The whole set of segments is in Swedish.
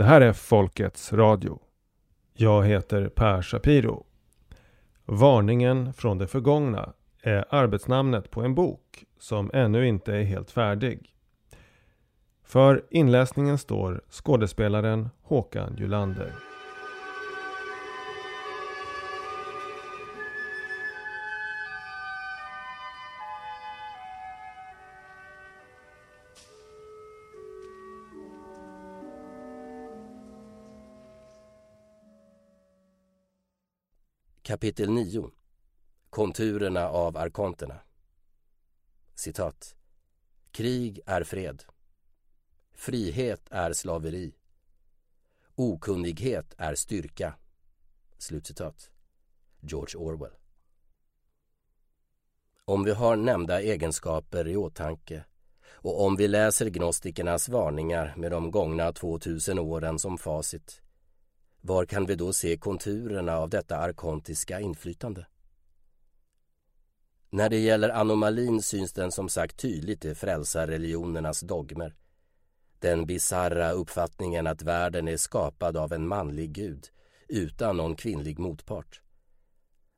Det här är Folkets Radio. Jag heter Per Shapiro. Varningen från det förgångna är arbetsnamnet på en bok som ännu inte är helt färdig. För inläsningen står skådespelaren Håkan Julander. Kapitel 9 Konturerna av arkonterna. Citat. Krig är fred. Frihet är slaveri. Okunnighet är styrka. Slutcitat. George Orwell. Om vi har nämnda egenskaper i åtanke och om vi läser gnostikernas varningar med de gångna 2000 åren som facit var kan vi då se konturerna av detta arkontiska inflytande? När det gäller anomalin syns den som sagt tydligt i frälsarreligionernas dogmer. Den bizarra uppfattningen att världen är skapad av en manlig gud utan någon kvinnlig motpart.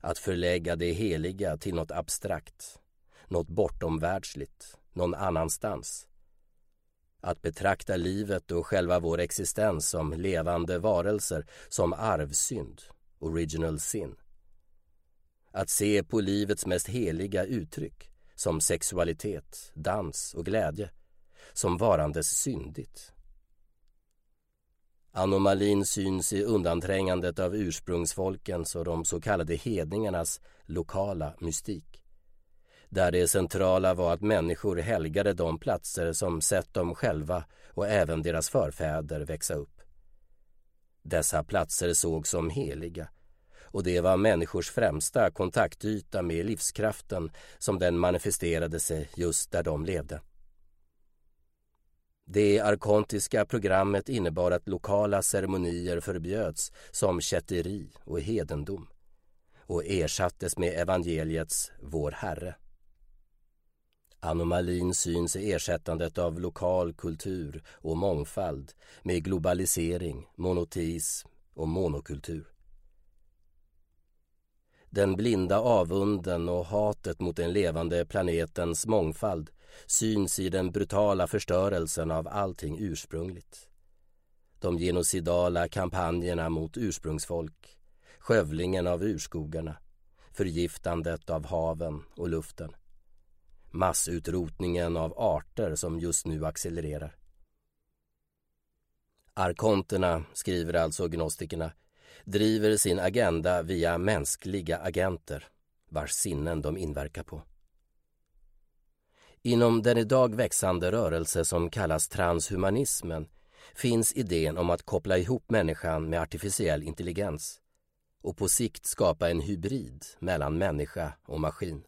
Att förlägga det heliga till något abstrakt, något bortomvärldsligt, någon annanstans att betrakta livet och själva vår existens som levande varelser som arvsynd, original sin. Att se på livets mest heliga uttryck som sexualitet, dans och glädje som varandes syndigt. Anomalin syns i undanträngandet av ursprungsfolkens och de så kallade hedningarnas lokala mystik där det centrala var att människor helgade de platser som sett dem själva och även deras förfäder växa upp. Dessa platser sågs som heliga och det var människors främsta kontaktyta med livskraften som den manifesterade sig just där de levde. Det arkontiska programmet innebar att lokala ceremonier förbjöds som kätteri och hedendom och ersattes med evangeliets Vår Herre. Anomalin syns i ersättandet av lokal kultur och mångfald med globalisering, monoteism och monokultur. Den blinda avunden och hatet mot den levande planetens mångfald syns i den brutala förstörelsen av allting ursprungligt. De genocidala kampanjerna mot ursprungsfolk, skövlingen av urskogarna, förgiftandet av haven och luften massutrotningen av arter som just nu accelererar. Arkonterna, skriver alltså gnostikerna, driver sin agenda via mänskliga agenter vars sinnen de inverkar på. Inom den idag växande rörelse som kallas transhumanismen finns idén om att koppla ihop människan med artificiell intelligens och på sikt skapa en hybrid mellan människa och maskin.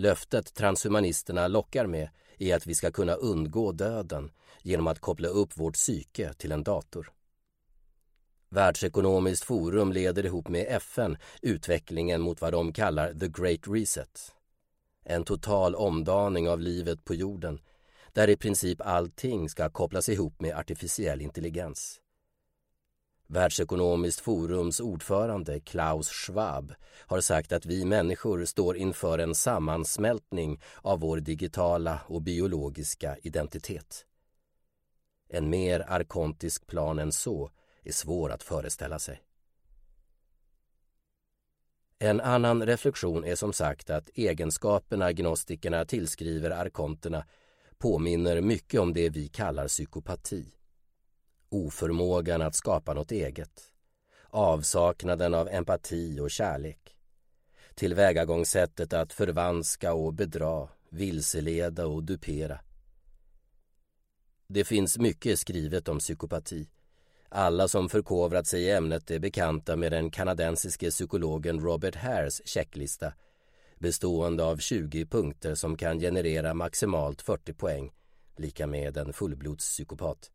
Löftet transhumanisterna lockar med är att vi ska kunna undgå döden genom att koppla upp vårt psyke till en dator. Världsekonomiskt forum leder ihop med FN utvecklingen mot vad de kallar the great reset. En total omdaning av livet på jorden där i princip allting ska kopplas ihop med artificiell intelligens. Världsekonomiskt forums ordförande Klaus Schwab har sagt att vi människor står inför en sammansmältning av vår digitala och biologiska identitet. En mer arkontisk plan än så är svår att föreställa sig. En annan reflektion är som sagt att egenskaperna gnostikerna tillskriver arkonterna påminner mycket om det vi kallar psykopati oförmågan att skapa något eget, avsaknaden av empati och kärlek, tillvägagångssättet att förvanska och bedra, vilseleda och dupera. Det finns mycket skrivet om psykopati. Alla som förkovrat sig i ämnet är bekanta med den kanadensiske psykologen Robert Hares checklista bestående av 20 punkter som kan generera maximalt 40 poäng, lika med en fullblodspsykopat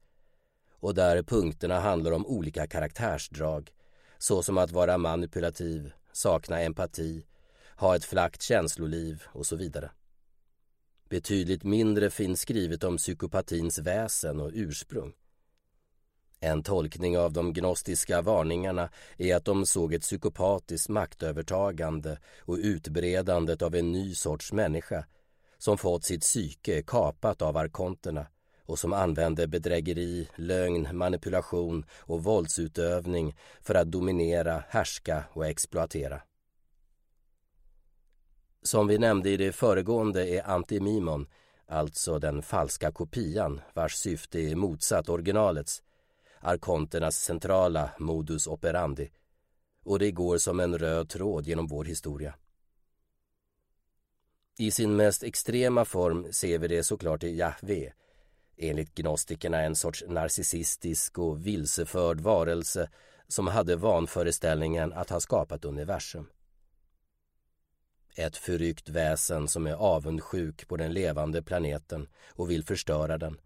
och där punkterna handlar om olika karaktärsdrag såsom att vara manipulativ, sakna empati, ha ett flackt känsloliv och så vidare. Betydligt mindre finns skrivet om psykopatins väsen och ursprung. En tolkning av de gnostiska varningarna är att de såg ett psykopatiskt maktövertagande och utbredandet av en ny sorts människa som fått sitt psyke kapat av arkonterna och som använde bedrägeri, lögn, manipulation och våldsutövning för att dominera, härska och exploatera. Som vi nämnde i det föregående är antimimon, alltså den falska kopian vars syfte är motsatt originalets, arkonternas centrala modus operandi och det går som en röd tråd genom vår historia. I sin mest extrema form ser vi det såklart i Jahve, enligt gnostikerna en sorts narcissistisk och vilseförd varelse som hade vanföreställningen att ha skapat universum. Ett förryckt väsen som är avundsjuk på den levande planeten och vill förstöra den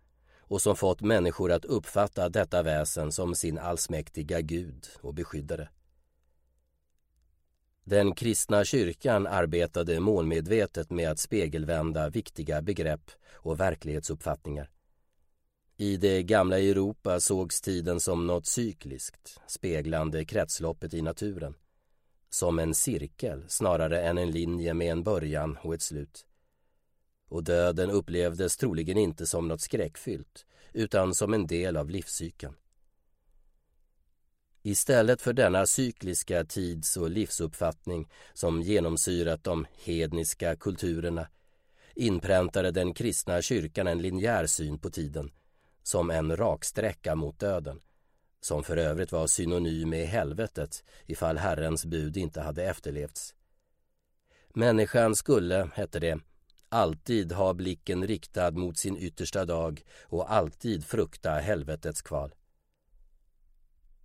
och som fått människor att uppfatta detta väsen som sin allsmäktiga gud och beskyddare. Den kristna kyrkan arbetade målmedvetet med att spegelvända viktiga begrepp och verklighetsuppfattningar. I det gamla Europa sågs tiden som något cykliskt, speglande kretsloppet i naturen. Som en cirkel snarare än en linje med en början och ett slut. Och döden upplevdes troligen inte som något skräckfyllt, utan som en del av livscykeln. Istället för denna cykliska tids och livsuppfattning som genomsyrat de hedniska kulturerna inpräntade den kristna kyrkan en linjär syn på tiden som en raksträcka mot döden som för övrigt var synonym med helvetet ifall Herrens bud inte hade efterlevts. Människan skulle, hette det, alltid ha blicken riktad mot sin yttersta dag och alltid frukta helvetets kval.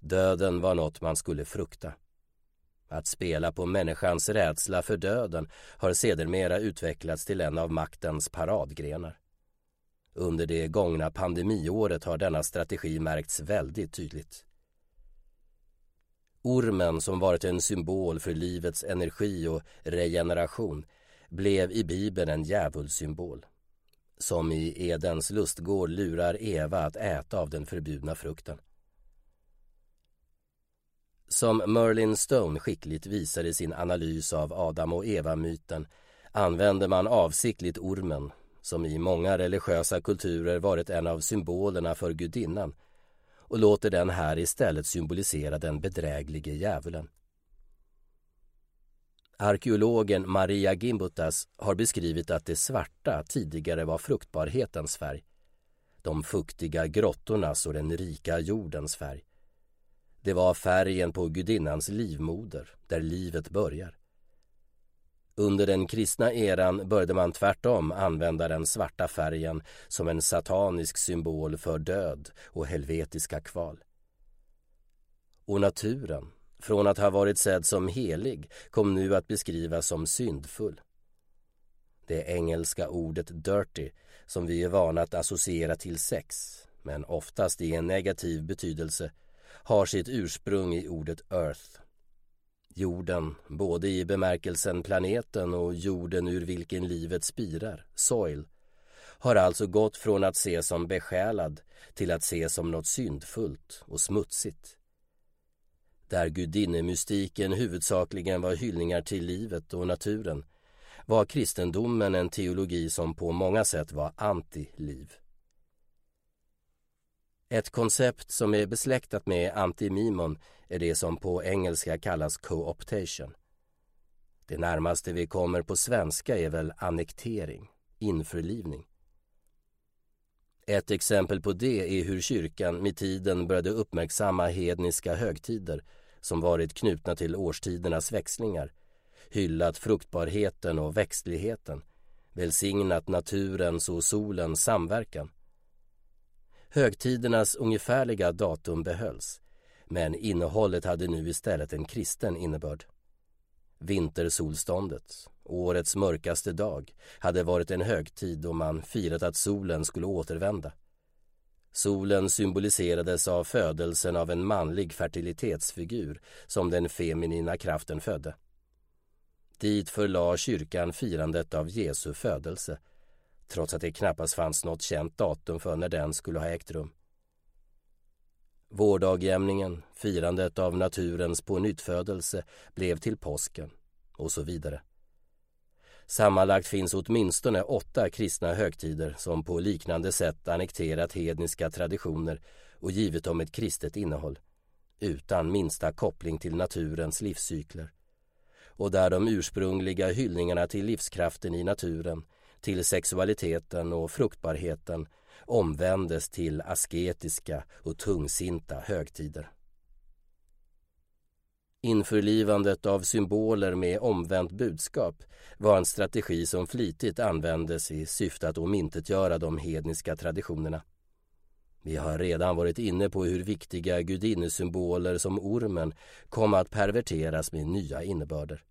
Döden var något man skulle frukta. Att spela på människans rädsla för döden har sedermera utvecklats till en av maktens paradgrenar. Under det gångna pandemiåret har denna strategi märkts väldigt tydligt. Ormen som varit en symbol för livets energi och regeneration blev i Bibeln en djävulssymbol. Som i Edens lustgård lurar Eva att äta av den förbjudna frukten. Som Merlin Stone skickligt visar i sin analys av Adam och Eva-myten använder man avsiktligt ormen som i många religiösa kulturer varit en av symbolerna för gudinnan och låter den här istället symbolisera den bedräglige djävulen. Arkeologen Maria Gimbutas har beskrivit att det svarta tidigare var fruktbarhetens färg, de fuktiga grottornas och den rika jordens färg. Det var färgen på gudinnans livmoder, där livet börjar. Under den kristna eran började man tvärtom använda den svarta färgen som en satanisk symbol för död och helvetiska kval. Och naturen, från att ha varit sedd som helig, kom nu att beskrivas som syndfull. Det engelska ordet dirty, som vi är vana att associera till sex, men oftast i en negativ betydelse, har sitt ursprung i ordet earth Jorden, både i bemärkelsen planeten och jorden ur vilken livet spirar, soil, har alltså gått från att ses som besjälad till att ses som något syndfullt och smutsigt. Där gudinnemystiken huvudsakligen var hyllningar till livet och naturen var kristendomen en teologi som på många sätt var anti-liv. Ett koncept som är besläktat med antimimon är det som på engelska kallas co-optation. Det närmaste vi kommer på svenska är väl annektering, införlivning. Ett exempel på det är hur kyrkan med tiden började uppmärksamma hedniska högtider som varit knutna till årstidernas växlingar, hyllat fruktbarheten och växtligheten, välsignat naturens och solens samverkan Högtidernas ungefärliga datum behölls, men innehållet hade nu istället en kristen innebörd. Vintersolståndet, årets mörkaste dag, hade varit en högtid då man firat att solen skulle återvända. Solen symboliserades av födelsen av en manlig fertilitetsfigur som den feminina kraften födde. Dit förlade kyrkan firandet av Jesu födelse trots att det knappast fanns något känt datum för när den skulle ha ägt rum. Vårdagjämningen, firandet av naturens pånyttfödelse blev till påsken och så vidare. Sammanlagt finns åtminstone åtta kristna högtider som på liknande sätt annekterat hedniska traditioner och givit dem ett kristet innehåll utan minsta koppling till naturens livscykler och där de ursprungliga hyllningarna till livskraften i naturen, till sexualiteten och fruktbarheten omvändes till asketiska och tungsinta högtider. Införlivandet av symboler med omvänt budskap var en strategi som flitigt användes i syfte att omintetgöra de hedniska traditionerna. Vi har redan varit inne på hur viktiga gudinnesymboler som ormen kom att perverteras med nya innebörder.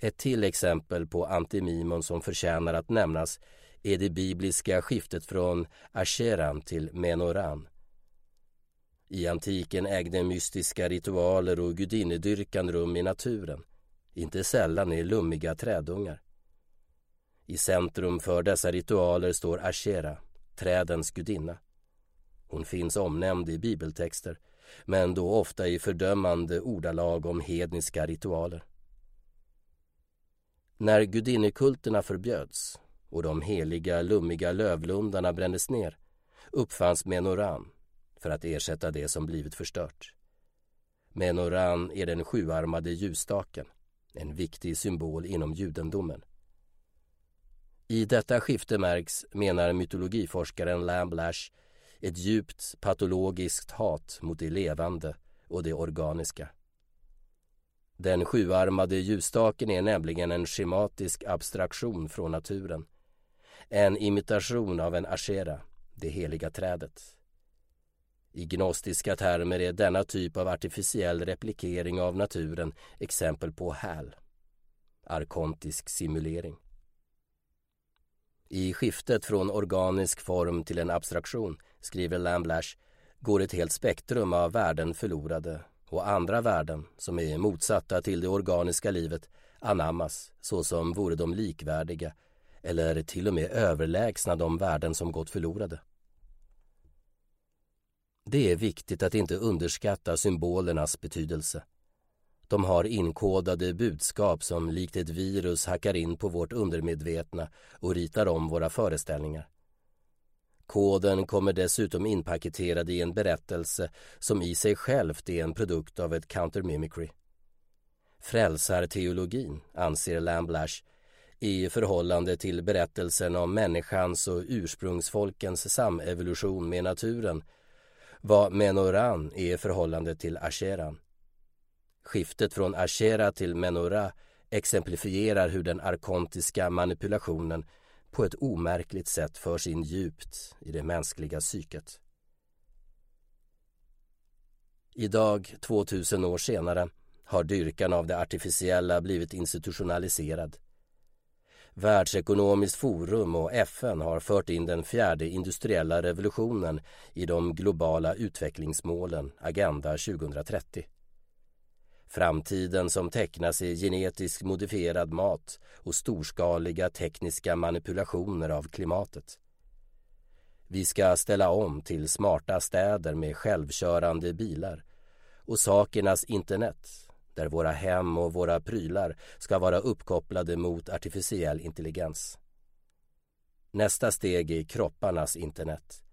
Ett till exempel på antimimon som förtjänar att nämnas är det bibliska skiftet från Asheran till Menoran. I antiken ägde mystiska ritualer och gudinnedyrkan rum i naturen, inte sällan i lummiga trädungar. I centrum för dessa ritualer står Ashera, trädens gudinna. Hon finns omnämnd i bibeltexter, men då ofta i fördömande ordalag om hedniska ritualer. När gudinnekulterna förbjöds och de heliga lummiga lövlundarna brändes ner uppfanns menoran för att ersätta det som blivit förstört. Menoran är den sjuarmade ljusstaken, en viktig symbol inom judendomen. I detta skifte märks, menar mytologiforskaren Lamblash ett djupt patologiskt hat mot det levande och det organiska. Den sjuarmade ljusstaken är nämligen en schematisk abstraktion från naturen. En imitation av en ashera, det heliga trädet. I gnostiska termer är denna typ av artificiell replikering av naturen exempel på häl, arkontisk simulering. I skiftet från organisk form till en abstraktion, skriver Lamblash, går ett helt spektrum av värden förlorade och andra värden som är motsatta till det organiska livet anammas såsom vore de likvärdiga eller till och med överlägsna de värden som gått förlorade. Det är viktigt att inte underskatta symbolernas betydelse. De har inkodade budskap som likt ett virus hackar in på vårt undermedvetna och ritar om våra föreställningar. Koden kommer dessutom inpaketerad i en berättelse som i sig självt är en produkt av ett countermimicry. Frälsarteologin, anser Lamblash, i förhållande till berättelsen om människans och ursprungsfolkens samevolution med naturen vad Menoran är i förhållande till Asheran. Skiftet från Ashera till Menora exemplifierar hur den arkontiska manipulationen på ett omärkligt sätt förs in djupt i det mänskliga psyket. Idag, 2000 år senare, har dyrkan av det artificiella blivit institutionaliserad. Världsekonomiskt forum och FN har fört in den fjärde industriella revolutionen i de globala utvecklingsmålen Agenda 2030. Framtiden som tecknas i genetiskt modifierad mat och storskaliga tekniska manipulationer av klimatet. Vi ska ställa om till smarta städer med självkörande bilar och sakernas internet där våra hem och våra prylar ska vara uppkopplade mot artificiell intelligens. Nästa steg är kropparnas internet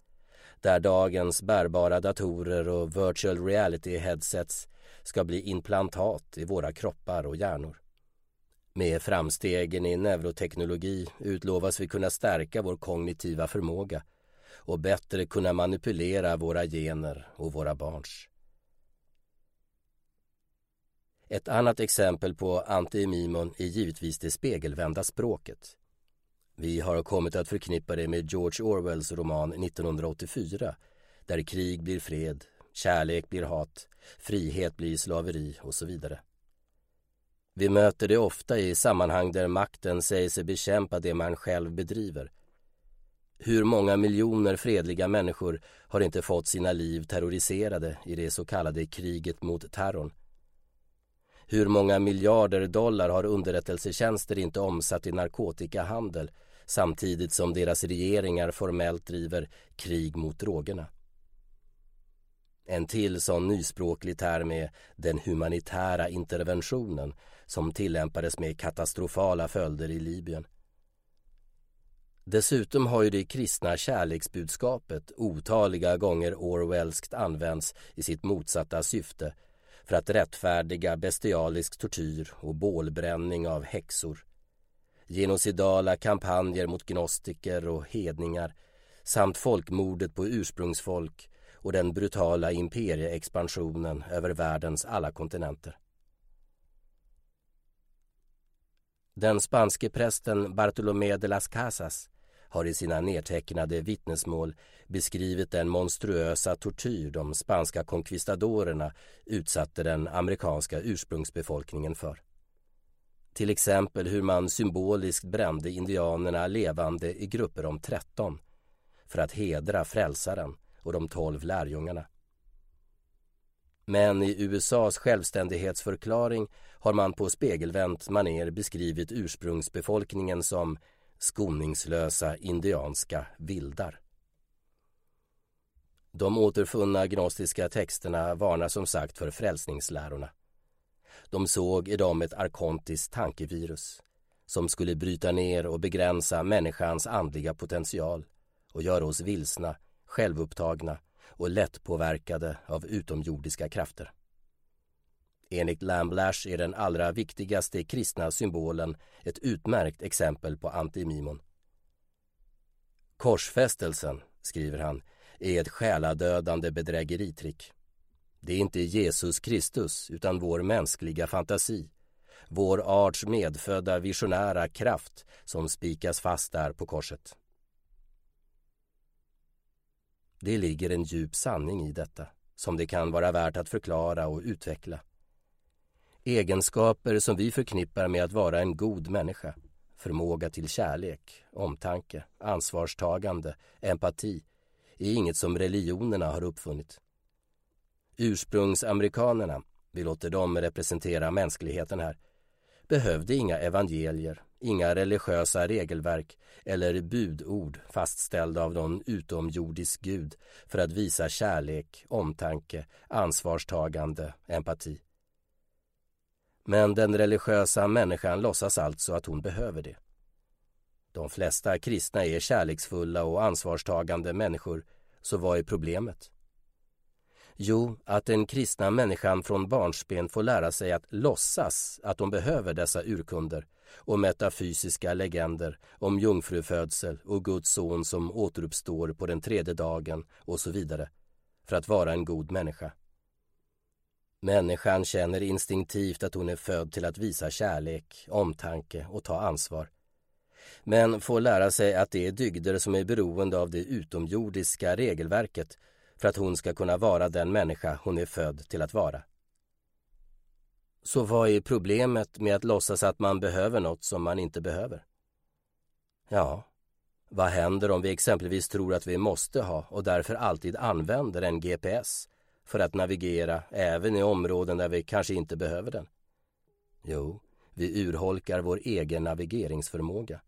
där dagens bärbara datorer och virtual reality headsets ska bli implantat i våra kroppar och hjärnor. Med framstegen i neuroteknologi utlovas vi kunna stärka vår kognitiva förmåga och bättre kunna manipulera våra gener och våra barns. Ett annat exempel på antiimimon är givetvis det spegelvända språket. Vi har kommit att förknippa det med George Orwells roman 1984 där krig blir fred, kärlek blir hat, frihet blir slaveri och så vidare. Vi möter det ofta i sammanhang där makten säger sig bekämpa det man själv bedriver. Hur många miljoner fredliga människor har inte fått sina liv terroriserade i det så kallade kriget mot terrorn? Hur många miljarder dollar har underrättelsetjänster inte omsatt i narkotikahandel samtidigt som deras regeringar formellt driver krig mot drogerna? En till sån nyspråklig term är den humanitära interventionen som tillämpades med katastrofala följder i Libyen. Dessutom har ju det kristna kärleksbudskapet otaliga gånger Orwellskt använts i sitt motsatta syfte för att rättfärdiga bestialisk tortyr och bålbränning av häxor. Genocidala kampanjer mot gnostiker och hedningar samt folkmordet på ursprungsfolk och den brutala imperieexpansionen över världens alla kontinenter. Den spanske prästen Bartolomé de las Casas har i sina nedtecknade vittnesmål beskrivit den monstruösa tortyr de spanska konkvistadorerna utsatte den amerikanska ursprungsbefolkningen för. Till exempel hur man symboliskt brände indianerna levande i grupper om 13 för att hedra frälsaren och de tolv lärjungarna. Men i USAs självständighetsförklaring har man på spegelvänt maner beskrivit ursprungsbefolkningen som skoningslösa indianska vildar. De återfunna gnostiska texterna varnar som sagt för frälsningslärorna. De såg i dem ett arkontiskt tankevirus som skulle bryta ner och begränsa människans andliga potential och göra oss vilsna, självupptagna och lättpåverkade av utomjordiska krafter. Enligt Lamblash är den allra viktigaste kristna symbolen ett utmärkt exempel på antimimon. Korsfästelsen, skriver han, är ett själadödande bedrägeritrick. Det är inte Jesus Kristus utan vår mänskliga fantasi, vår arts medfödda visionära kraft som spikas fast där på korset. Det ligger en djup sanning i detta, som det kan vara värt att förklara och utveckla. Egenskaper som vi förknippar med att vara en god människa. Förmåga till kärlek, omtanke, ansvarstagande, empati är inget som religionerna har uppfunnit. Ursprungsamerikanerna, vi låter dem representera mänskligheten här, behövde inga evangelier, inga religiösa regelverk eller budord fastställda av någon utomjordisk gud för att visa kärlek, omtanke, ansvarstagande, empati. Men den religiösa människan låtsas alltså att hon behöver det. De flesta kristna är kärleksfulla och ansvarstagande människor, så vad är problemet? Jo, att den kristna människan från barnsben får lära sig att låtsas att de behöver dessa urkunder och metafysiska legender om jungfrufödsel och Guds son som återuppstår på den tredje dagen och så vidare, för att vara en god människa. Människan känner instinktivt att hon är född till att visa kärlek, omtanke och ta ansvar. Men får lära sig att det är dygder som är beroende av det utomjordiska regelverket för att hon ska kunna vara den människa hon är född till att vara. Så vad är problemet med att låtsas att man behöver något som man inte behöver? Ja, vad händer om vi exempelvis tror att vi måste ha och därför alltid använder en GPS för att navigera även i områden där vi kanske inte behöver den? Jo, vi urholkar vår egen navigeringsförmåga.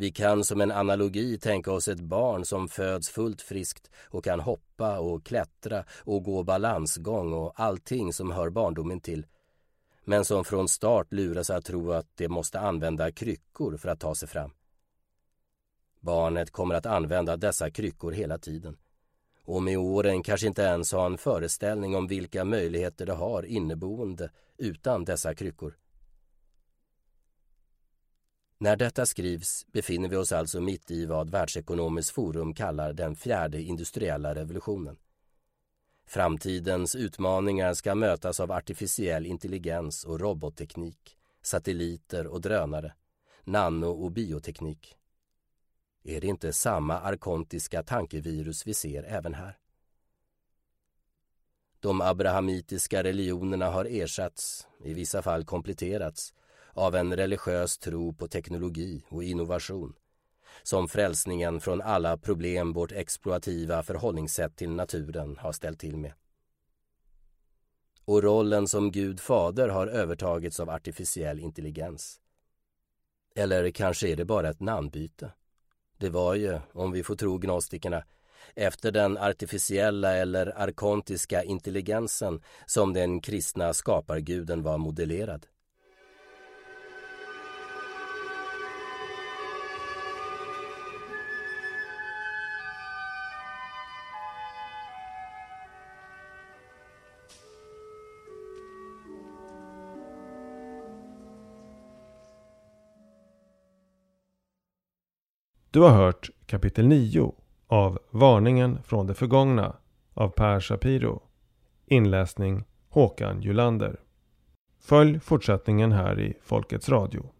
Vi kan som en analogi tänka oss ett barn som föds fullt friskt och kan hoppa och klättra och gå balansgång och allting som hör barndomen till men som från start luras att tro att det måste använda kryckor för att ta sig fram. Barnet kommer att använda dessa kryckor hela tiden och med åren kanske inte ens ha en föreställning om vilka möjligheter det har inneboende utan dessa kryckor. När detta skrivs befinner vi oss alltså mitt i vad Världsekonomiskt forum kallar den fjärde industriella revolutionen. Framtidens utmaningar ska mötas av artificiell intelligens och robotteknik, satelliter och drönare, nano och bioteknik. Är det inte samma arkontiska tankevirus vi ser även här? De abrahamitiska religionerna har ersatts, i vissa fall kompletterats, av en religiös tro på teknologi och innovation som frälsningen från alla problem vårt exploativa förhållningssätt till naturen har ställt till med. Och rollen som Gud fader har övertagits av artificiell intelligens. Eller kanske är det bara ett namnbyte? Det var ju, om vi får tro gnostikerna, efter den artificiella eller arkontiska intelligensen som den kristna skaparguden var modellerad. Du har hört kapitel 9 av Varningen från det förgångna av Per Shapiro. Inläsning Håkan Julander. Följ fortsättningen här i Folkets Radio.